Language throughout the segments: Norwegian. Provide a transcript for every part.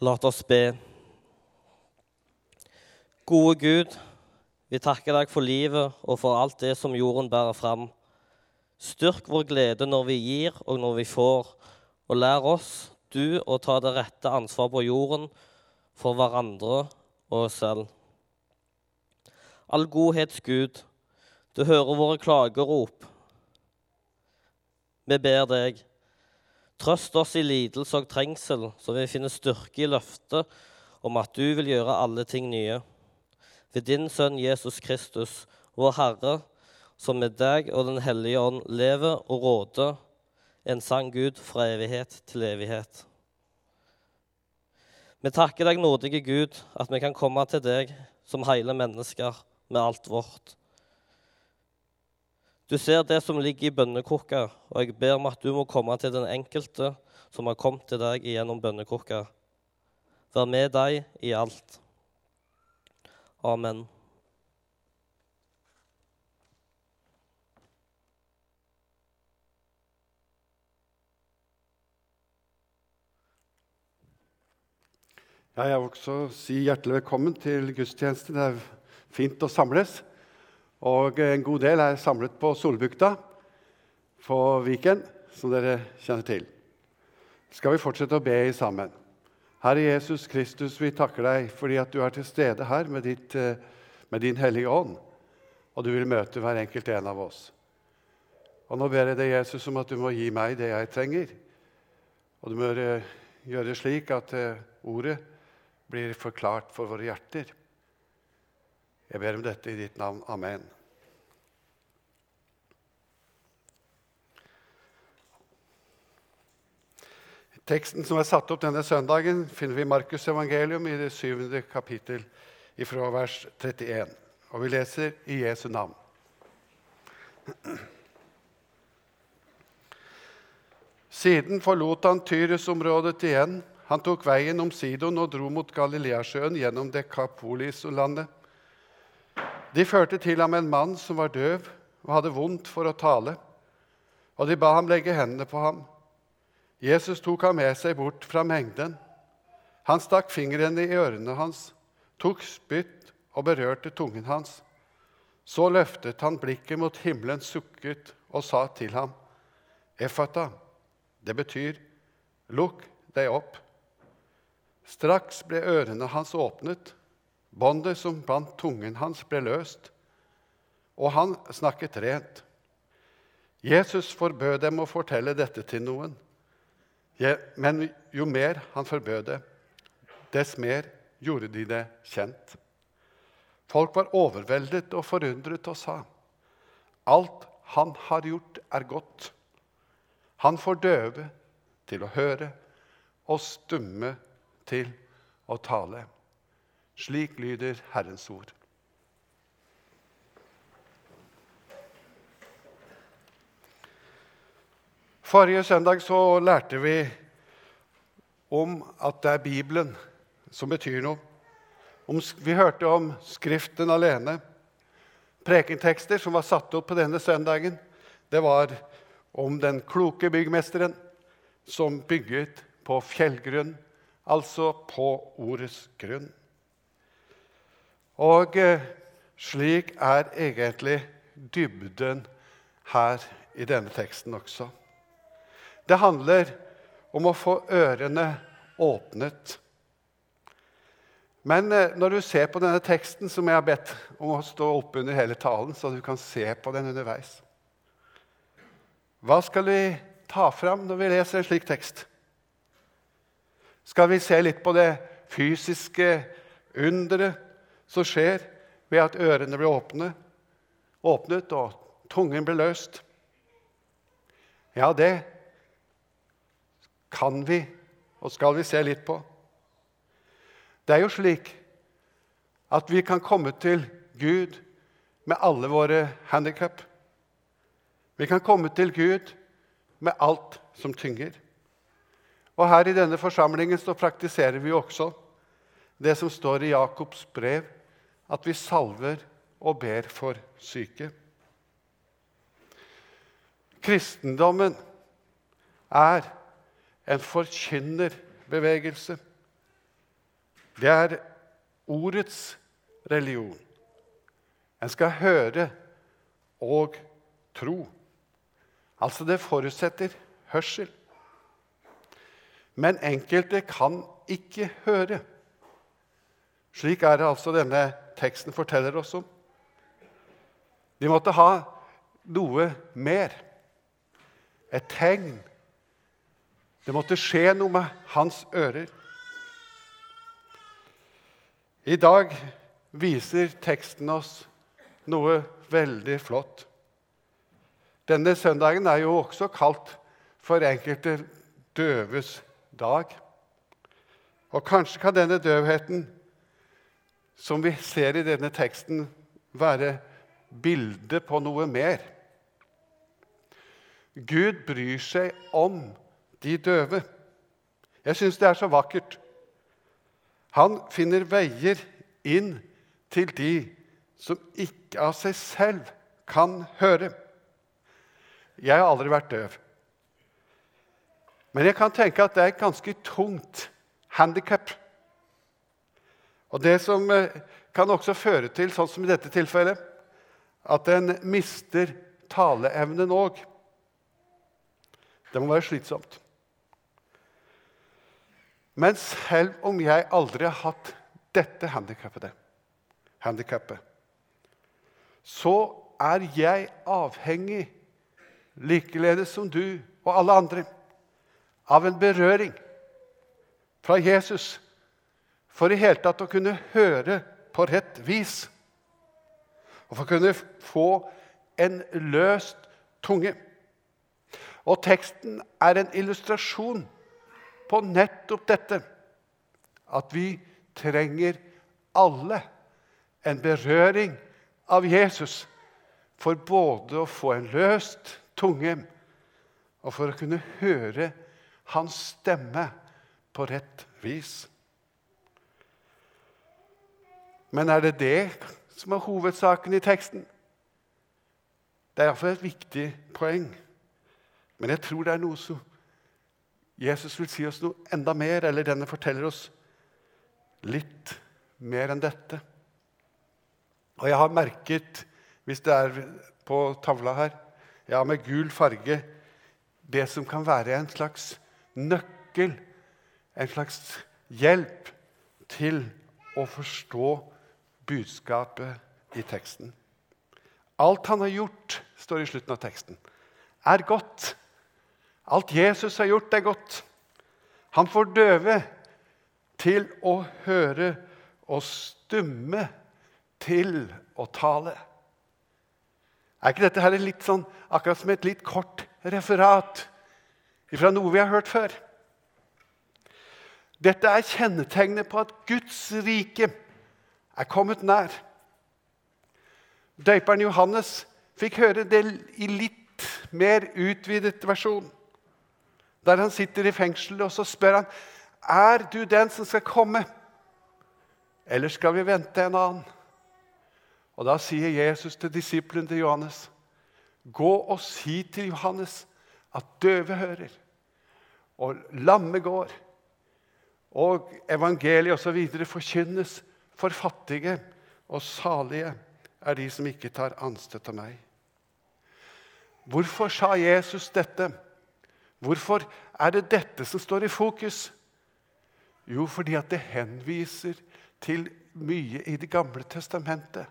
La oss be. Gode Gud, vi takker deg for livet og for alt det som jorden bærer fram. Styrk vår glede når vi gir og når vi får, og lær oss, du, å ta det rette ansvar på jorden for hverandre og oss selv. All godhets Gud, du hører våre klagerop. Vi ber deg, trøst oss i lidelse og trengsel, så vi finner styrke i løftet om at du vil gjøre alle ting nye. Ved din Sønn Jesus Kristus, vår Herre, som med deg og Den hellige ånd lever og råder, en sann Gud fra evighet til evighet. Vi takker deg, nådige Gud, at vi kan komme til deg som hele mennesker med alt vårt. Du ser det som ligger i bønnekrukka, og jeg ber om at du må komme til den enkelte som har kommet til deg gjennom bønnekrukka. Vær med deg i alt. Amen. Jeg vil også si hjertelig velkommen til gudstjeneste. Det er fint å samles. Og en god del er samlet på Solbukta på Viken, som dere kjenner til. Skal vi fortsette å be sammen? Herre Jesus Kristus, vi takker deg fordi at du er til stede her med, ditt, eh, med din Hellige Ånd, og du vil møte hver enkelt en av oss. Og Nå ber jeg deg, Jesus, om at du må gi meg det jeg trenger. Og du må gjøre det slik at eh, ordet blir forklart for våre hjerter. Jeg ber om dette i ditt navn. Amen. Teksten som er satt opp denne søndagen, finner vi i Markus' evangelium i det syvende kapittel fra vers 31. Og vi leser i Jesu navn. Siden forlot han Tyrus-området igjen. Han tok veien om Sidon og dro mot Galileasjøen gjennom Dekapolis-landet. De førte til ham en mann som var døv og hadde vondt for å tale, og de ba ham legge hendene på ham. Jesus tok ham med seg bort fra mengden. Han stakk fingrene i ørene hans, tok spytt og berørte tungen hans. Så løftet han blikket mot himmelen, sukket og sa til ham, Efata, det betyr, lukk deg opp. Straks ble ørene hans åpnet, båndet som bandt tungen hans, ble løst, og han snakket rent. Jesus forbød dem å fortelle dette til noen. Men jo mer han forbød det, dess mer gjorde de det kjent. Folk var overveldet og forundret og sa, 'Alt han har gjort, er godt.' Han får døve til å høre og stumme til å tale. Slik lyder Herrens ord. Forrige søndag så lærte vi om at det er Bibelen som betyr noe. vi hørte om Skriften alene. Prekentekster som var satt opp på denne søndagen, det var om den kloke byggmesteren som bygget på fjellgrunn, altså på ordets grunn. Og eh, slik er egentlig dybden her i denne teksten også. Det handler om å få ørene åpnet. Men eh, når du ser på denne teksten, som jeg har bedt om å stå oppe under hele talen, så du kan se på den underveis Hva skal vi ta fram når vi leser en slik tekst? Skal vi se litt på det fysiske underet som skjer ved at ørene blir åpne, åpnet og tungen blir løst? Ja, det kan vi og skal vi se litt på. Det er jo slik at vi kan komme til Gud med alle våre handikap. Vi kan komme til Gud med alt som tynger. Og her i denne forsamlingen så praktiserer vi også det som står i Jakobs brev, at vi salver og ber for syke. Kristendommen er en forkynnerbevegelse. Det er ordets religion. En skal høre og tro. Altså, det forutsetter hørsel. Men enkelte kan ikke høre. Slik er det altså denne teksten forteller oss om. De måtte ha noe mer. Et tegn. Det måtte skje noe med hans ører. I dag viser teksten oss noe veldig flott. Denne søndagen er jo også kalt for enkelte døves dag. Og kanskje kan denne døvheten, som vi ser i denne teksten, være bildet på noe mer. Gud bryr seg om de døve. Jeg syns det er så vakkert. Han finner veier inn til de som ikke av seg selv kan høre. Jeg har aldri vært døv. Men jeg kan tenke at det er et ganske tungt handikap. Og det som eh, kan også føre til, sånn som i dette tilfellet, at en mister taleevnen òg. Det må være slitsomt. Men selv om jeg aldri har hatt dette handikappet, så er jeg avhengig, likeledes som du og alle andre, av en berøring fra Jesus for i hele tatt å kunne høre på rett vis. Og for å kunne få en løst tunge. Og teksten er en illustrasjon på nettopp dette. At vi trenger alle en berøring av Jesus for både å få en løst tunge og for å kunne høre hans stemme på rett vis. Men er det det som er hovedsaken i teksten? Det er iallfall et viktig poeng. Men jeg tror det er noe som Jesus vil si oss noe enda mer, eller denne forteller oss litt mer enn dette. Og jeg har merket, hvis det er på tavla her, ja, med gul farge, det som kan være en slags nøkkel, en slags hjelp til å forstå budskapet i teksten. Alt han har gjort, står i slutten av teksten, er godt. Alt Jesus har gjort, er godt. Han får døve til å høre og stumme til å tale. Er ikke dette her litt sånn, akkurat som et litt kort referat fra noe vi har hørt før? Dette er kjennetegnet på at Guds rike er kommet nær. Døperen Johannes fikk høre det i litt mer utvidet versjon der han sitter i fengselet, og så spør han er du den som skal komme, eller skal vi vente en annen? Og Da sier Jesus til disippelen til Johannes, gå og si til Johannes at døve hører, og lamme går, og evangeliet osv. forkynnes for fattige, og salige er de som ikke tar anstøt av meg. Hvorfor sa Jesus dette? Hvorfor er det dette som står i fokus? Jo, fordi at det henviser til mye i Det gamle testamentet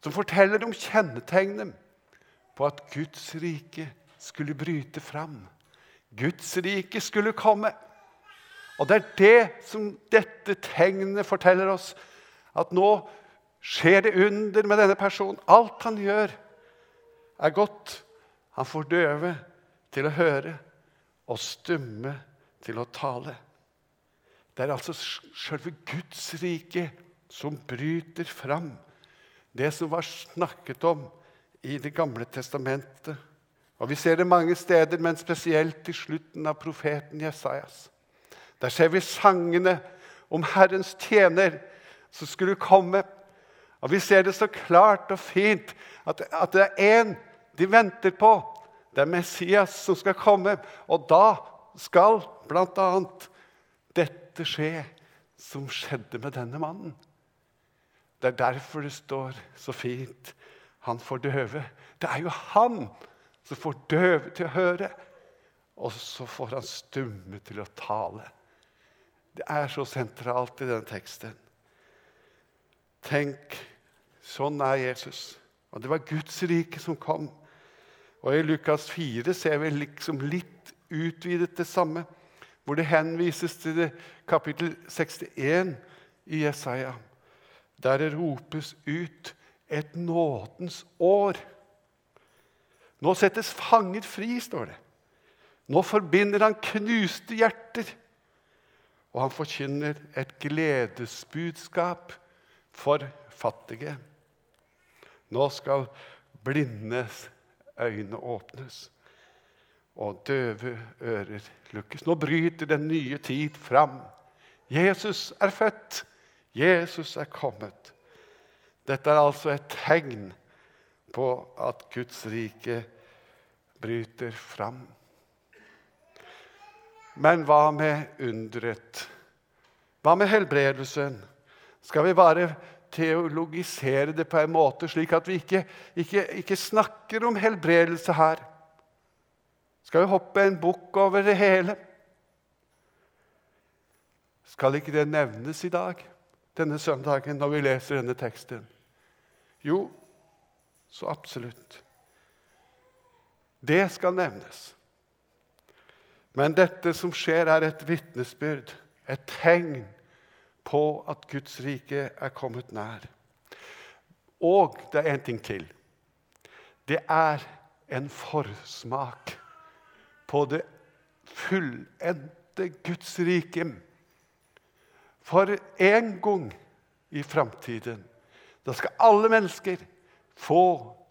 som forteller om kjennetegnet på at Guds rike skulle bryte fram. Guds rike skulle komme. Og det er det som dette tegnet forteller oss. At nå skjer det under med denne personen. Alt han gjør, er godt. Han får døve til å høre og stumme til å tale. Det er altså selve Guds rike som bryter fram. Det som var snakket om i Det gamle testamentet. Og Vi ser det mange steder, men spesielt i slutten av profeten Jesajas. Der ser vi sangene om Herrens tjener som skulle komme. Og Vi ser det så klart og fint at, at det er én de venter på. Det er Messias som skal komme, og da skal bl.a. dette skje som skjedde med denne mannen. Det er derfor det står så fint han får døve. Det er jo han som får døve til å høre. Og så får han stumme til å tale. Det er så sentralt i den teksten. Tenk, sånn er Jesus. Og det var Guds rike som kom. Og I Lukas 4 ser vi liksom litt utvidet det samme, hvor det henvises til det kapittel 61 i Jesaja, der det ropes ut et nådens år. Nå settes fanger fri, står det. Nå forbinder han knuste hjerter. Og han forkynner et gledesbudskap for fattige. Nå skal blindes øyne åpnes og døve ører lukkes. Nå bryter den nye tid fram. Jesus er født. Jesus er kommet. Dette er altså et tegn på at Guds rike bryter fram. Men hva med undret? Hva med helbredelsen? Skal vi bare teologisere det på en måte slik at vi ikke, ikke, ikke snakker om helbredelse her? Skal vi hoppe en bukk over det hele? Skal ikke det nevnes i dag, denne søndagen, når vi leser denne teksten? Jo, så absolutt. Det skal nevnes. Men dette som skjer, er et vitnesbyrd, et tegn på at Guds rike er kommet nær. Og det er én ting til. Det er en forsmak på det fullendte Guds rike. For en gang i framtiden da skal alle mennesker få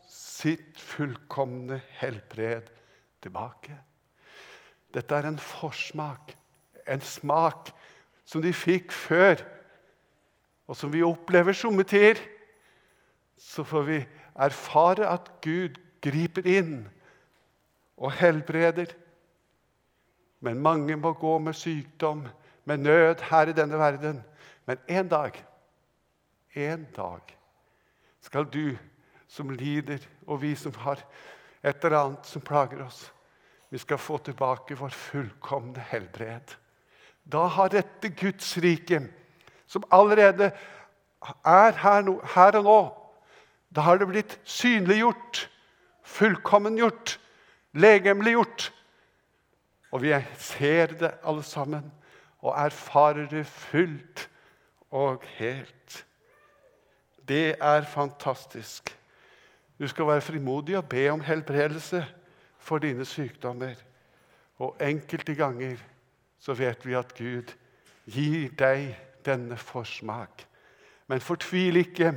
sitt fullkomne helbred tilbake. Dette er en forsmak, en smak som de fikk før, og som vi opplever somme tider. Så får vi erfare at Gud griper inn og helbreder. Men mange må gå med sykdom, med nød her i denne verden. Men en dag, en dag skal du som lider, og vi som har et eller annet som plager oss, vi skal få tilbake vår fullkomne helbred. Da har dette Guds rike, som allerede er her, no, her og nå Da har det blitt synliggjort, fullkommengjort, legemliggjort. Og vi ser det alle sammen og erfarer det fullt og helt. Det er fantastisk. Du skal være frimodig og be om helbredelse for dine sykdommer. Og enkelte ganger så vet vi at Gud gir deg denne forsmak. Men fortvil ikke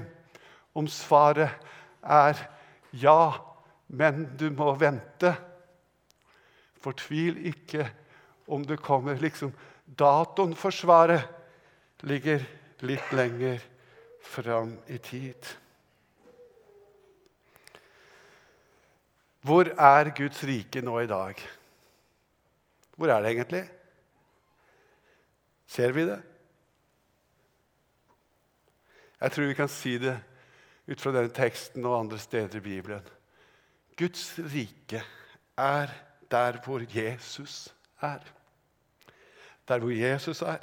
om svaret er ja, men du må vente. Fortvil ikke om det kommer liksom Datoen for svaret ligger litt lenger fram i tid. Hvor er Guds rike nå i dag? Hvor er det egentlig? Ser vi det? Jeg tror vi kan si det ut fra denne teksten og andre steder i Bibelen. Guds rike er der hvor Jesus er. Der hvor Jesus er.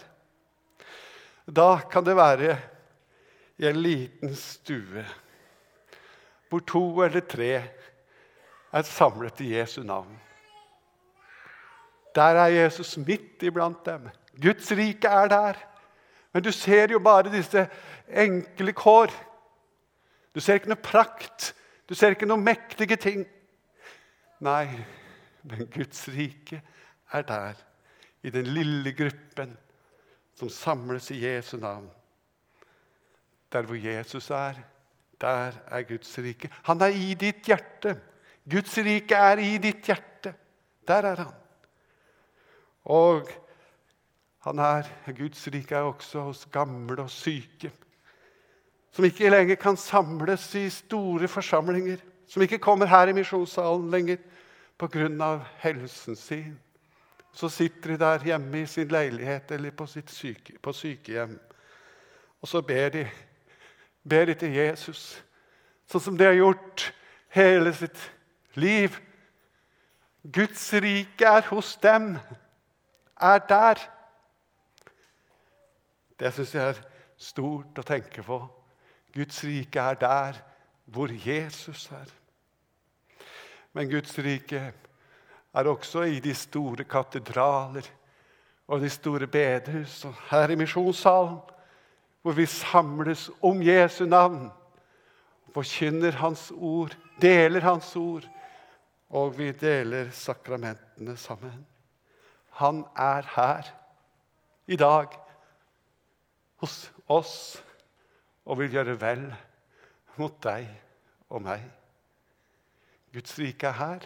Da kan det være i en liten stue hvor to eller tre er samlet i Jesu navn. Der er Jesus midt iblant dem. Guds rike er der. Men du ser jo bare disse enkle kår. Du ser ikke noe prakt. Du ser ikke noen mektige ting. Nei, men Guds rike er der, i den lille gruppen som samles i Jesu navn. Der hvor Jesus er, der er Guds rike. Han er i ditt hjerte. Guds rike er i ditt hjerte. Der er han. Og han er, Guds rike er også hos gamle og syke. Som ikke lenger kan samles i store forsamlinger. Som ikke kommer her i misjonssalen lenger pga. helsen sin. Så sitter de der hjemme i sin leilighet eller på, syke, på sykehjem. Og så ber de, ber de til Jesus, sånn som de har gjort hele sitt liv. Guds rike er hos dem, er der. Det syns jeg er stort å tenke på. Guds rike er der hvor Jesus er. Men Guds rike er også i de store katedraler og de store bedehus og her i misjonssalen, hvor vi samles om Jesu navn, forkynner Hans ord, deler Hans ord, og vi deler sakramentene sammen. Han er her i dag hos oss og vil gjøre vel mot deg og meg. Guds rike er her.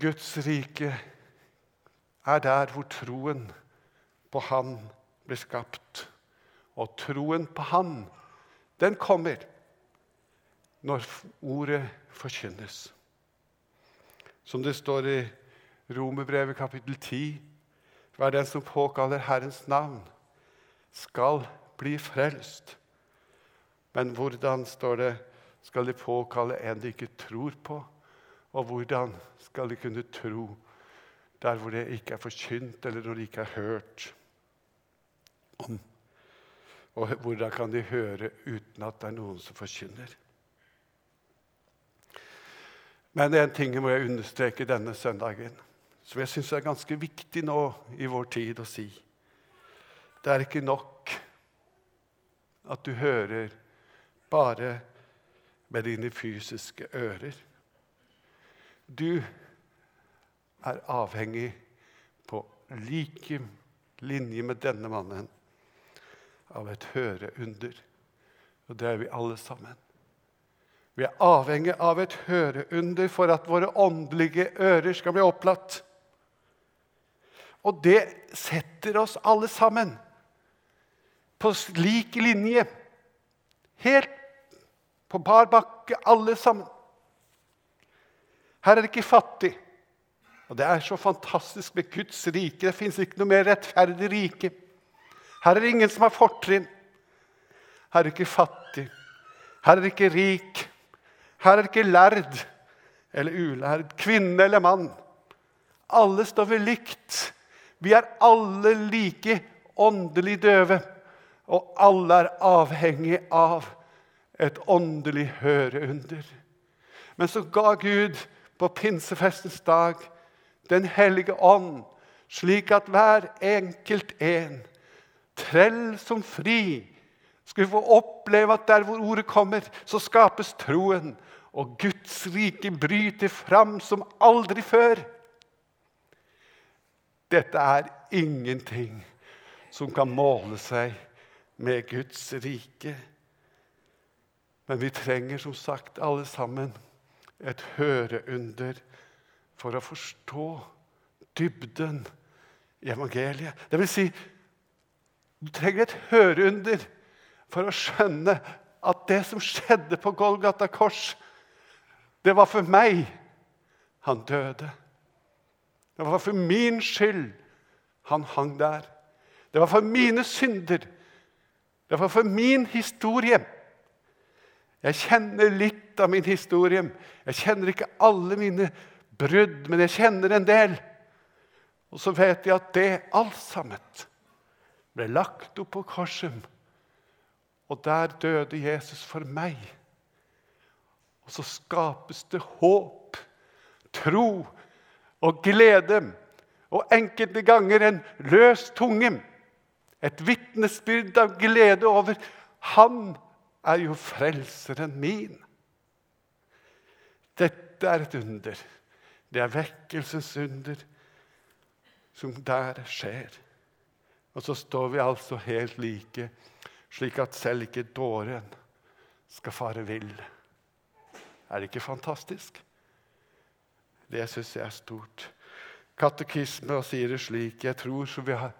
Guds rike er der hvor troen på Han blir skapt. Og troen på Han, den kommer når ordet forkynnes. Som det står i Romerbrevet kapittel 10.: Hver den som påkaller Herrens navn, skal bli frelst. Men hvordan, står det, skal de påkalle en de ikke tror på? Og hvordan skal de kunne tro der hvor det ikke er forkynt, eller når det ikke er hørt? Og hvordan kan de høre uten at det er noen som forkynner? Men en ting må jeg understreke denne søndagen, som jeg syns er ganske viktig nå i vår tid å si. Det er ikke nok at du hører bare med dine fysiske ører. Du er avhengig på like linje med denne mannen av et høreunder. Og det er vi alle sammen. Vi er avhengig av et høreunder for at våre åndelige ører skal bli opplatt. Og det setter oss alle sammen på lik linje. Helt på bar bakke, alle sammen. Her er det ikke fattig. Og Det er så fantastisk med Guds rike. Det fins ikke noe mer rettferdig rike. Her er det ingen som har fortrinn. Her er det ikke fattig. Her er det ikke rik. Her er det ikke lærd eller ulærd, kvinne eller mann. Alle står ved likt. Vi er alle like åndelig døve, og alle er avhengig av et åndelig høreunder. Men så ga Gud på pinsefestens dag Den hellige ånd, slik at hver enkelt en, trell som fri, skulle få oppleve at der hvor ordet kommer, så skapes troen, og Guds rike bryter fram som aldri før. Dette er ingenting som kan måle seg med Guds rike. Men vi trenger som sagt alle sammen et høreunder for å forstå dybden i evangeliet. Det vil si, du trenger et høreunder for å skjønne at det som skjedde på Golgata kors, det var for meg han døde. Det var for min skyld han hang der. Det var for mine synder. Det var for min historie. Jeg kjenner litt av min historie. Jeg kjenner ikke alle mine brudd, men jeg kjenner en del. Og så vet jeg at det alt sammen ble lagt opp på korset. Og der døde Jesus for meg. Og så skapes det håp, tro og glede. Og enkelte ganger en løs tunge. Et vitnesbyrd av glede over Han er jo frelseren min. Dette er et under. Det er vekkelsens under som der skjer. Og så står vi altså helt like, slik at selv ikke dåren skal fare vill. Er det ikke fantastisk? Det syns jeg er stort. Katekisme og sier det slik Jeg tror, som vi har,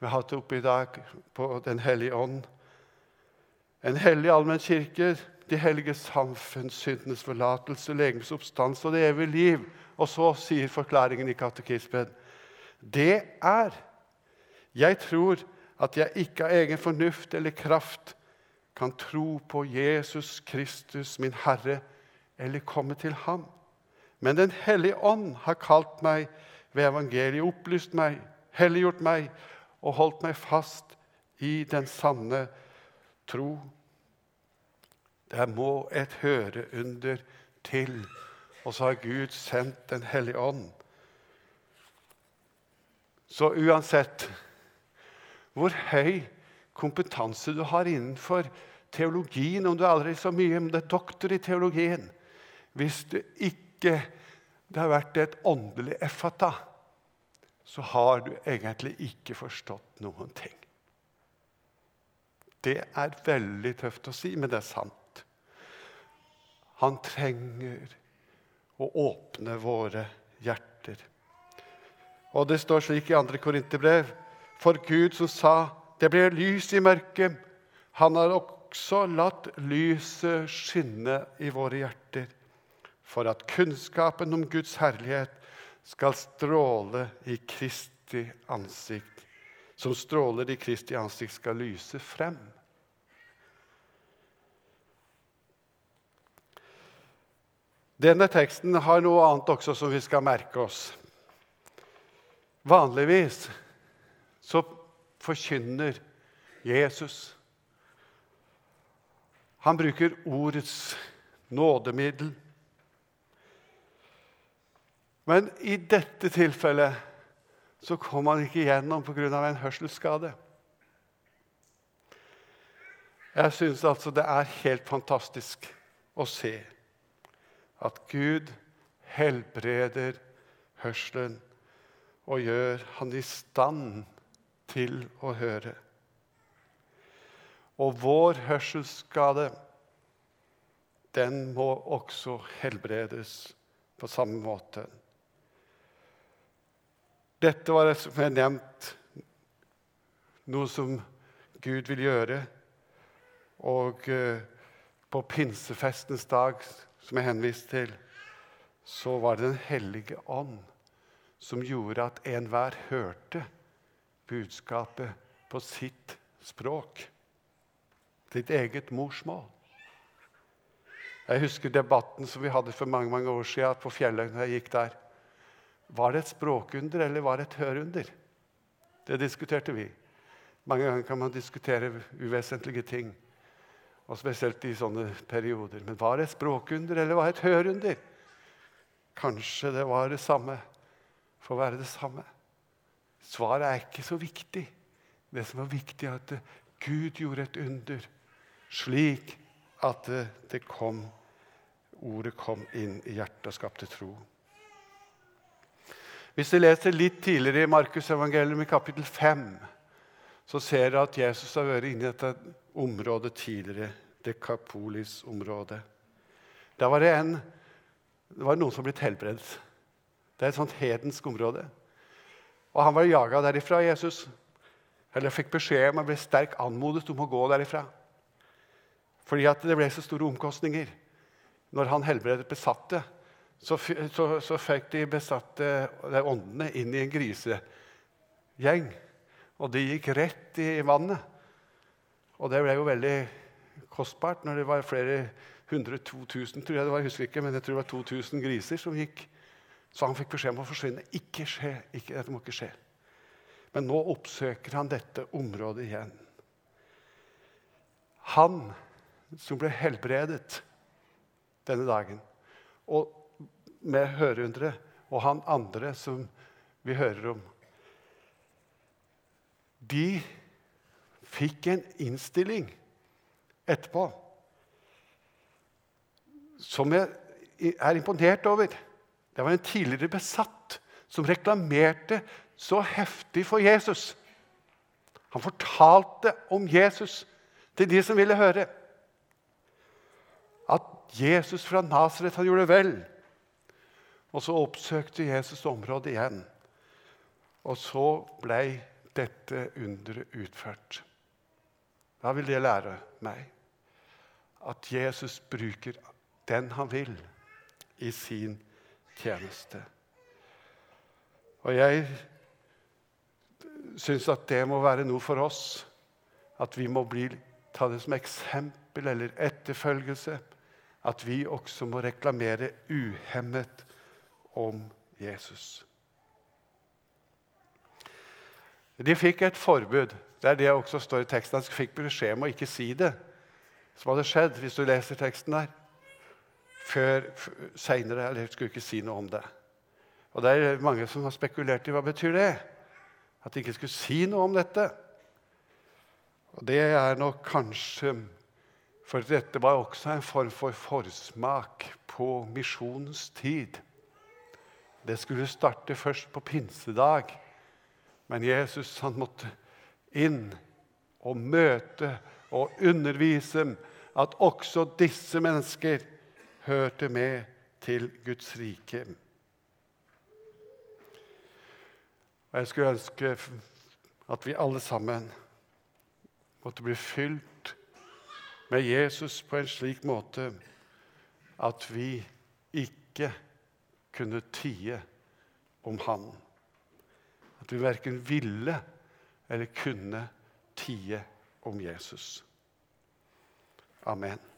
vi hatt oppe i dag, på Den hellige ånd en hellig allmennkirke de hellige samfunns, syndenes forlatelse, legemes oppstandelse og det evige liv. Og så sier forklaringen i katekismen det er Jeg tror at jeg ikke av egen fornuft eller kraft kan tro på Jesus Kristus, min Herre, eller komme til ham. Men Den hellige ånd har kalt meg ved evangeliet, opplyst meg, helliggjort meg og holdt meg fast i den sanne tro. Det må et høreunder til. Og så har Gud sendt Den hellige ånd. Så uansett hvor høy kompetanse du har innenfor teologien, om du aldri så mye om det er doktor i teologien Hvis det ikke det har vært et åndelig effata, så har du egentlig ikke forstått noen ting. Det er veldig tøft å si, men det er sant. Han trenger å åpne våre hjerter. Og det står slik i 2. Korinterbrev For Gud som sa det ble lys i mørket, han har også latt lyset skinne i våre hjerter, for at kunnskapen om Guds herlighet skal stråle i Kristi ansikt. Som stråler i Kristi ansikt, skal lyse frem. Denne teksten har noe annet også som vi skal merke oss. Vanligvis så forkynner Jesus. Han bruker ordets nådemiddel. Men i dette tilfellet så kom han ikke gjennom pga. en hørselsskade. Jeg syns altså det er helt fantastisk å se at Gud helbreder hørselen og gjør han i stand til å høre. Og vår hørselsskade, den må også helbredes på samme måte. Dette var, som jeg nevnt, noe som Gud vil gjøre. Og eh, på pinsefestens dag, som jeg henviste til, så var det Den hellige ånd som gjorde at enhver hørte budskapet på sitt språk, sitt eget morsmål. Jeg husker debatten som vi hadde for mange mange år siden på fjellet. når jeg gikk der. Var det et språkunder eller var det et hørunder? Det diskuterte vi. Mange ganger kan man diskutere uvesentlige ting. Og spesielt i sånne perioder. Men var det et språkunder eller var det et hørunder? Kanskje det var det samme får være det samme. Svaret er ikke så viktig. Det som er viktig, er at Gud gjorde et under, slik at det kom, ordet kom inn i hjertet og skapte tro. Hvis du leser litt tidligere i Markus evangelium i kapittel 5, så ser dere at Jesus har vært inne i dette området tidligere, Dekapolis-området. Da var det, en, det var noen som ble helbredet. Det er et sånt hedensk område. Og han var jaga derifra, Jesus. Eller fikk beskjed om, han ble sterkt anmodet om å gå derifra. Fordi at det ble så store omkostninger. Når han helbredet besatte, så, så, så fikk de besatte de åndene inn i en grisegjeng. Og de gikk rett i vannet. Og det ble jo veldig kostbart når det var flere hundre, 2000, tror jeg det var, jeg husker ikke, men jeg tror det var 2000 griser som gikk så han fikk beskjed om å forsvinne. Ikke skje, ikke, dette må ikke skje. Men nå oppsøker han dette området igjen. Han som ble helbredet denne dagen, og med hørehundre, og han andre som vi hører om De fikk en innstilling etterpå som jeg er imponert over. Det var en tidligere besatt som reklamerte så heftig for Jesus. Han fortalte om Jesus til de som ville høre. At Jesus fra Nasaret gjorde det vel. Og så oppsøkte Jesus området igjen. Og så ble dette underet utført. Hva vil det lære meg? at Jesus bruker den han vil, i sin tjeneste. Og jeg syns at det må være noe for oss. At vi må bli, ta det som eksempel eller etterfølgelse. At vi også må reklamere uhemmet om Jesus. De fikk et forbud. Det er det også står i teksten. De fikk beskjed om å ikke si det som hadde skjedd, hvis du leser teksten der. Før seinere. Eller skulle ikke si noe om det. Og det er mange som har spekulert i hva betyr det At de ikke skulle si noe om dette. Og det er nok kanskje For dette var også en form for forsmak på misjonens tid. Det skulle starte først på pinsedag. Men Jesus han måtte inn og møte og undervise at også disse mennesker hørte med til Guds rike. Og Jeg skulle ønske at vi alle sammen måtte bli fylt med Jesus på en slik måte at vi ikke kunne tie om Han. At vi verken ville eller kunne tie om Jesus. Amen.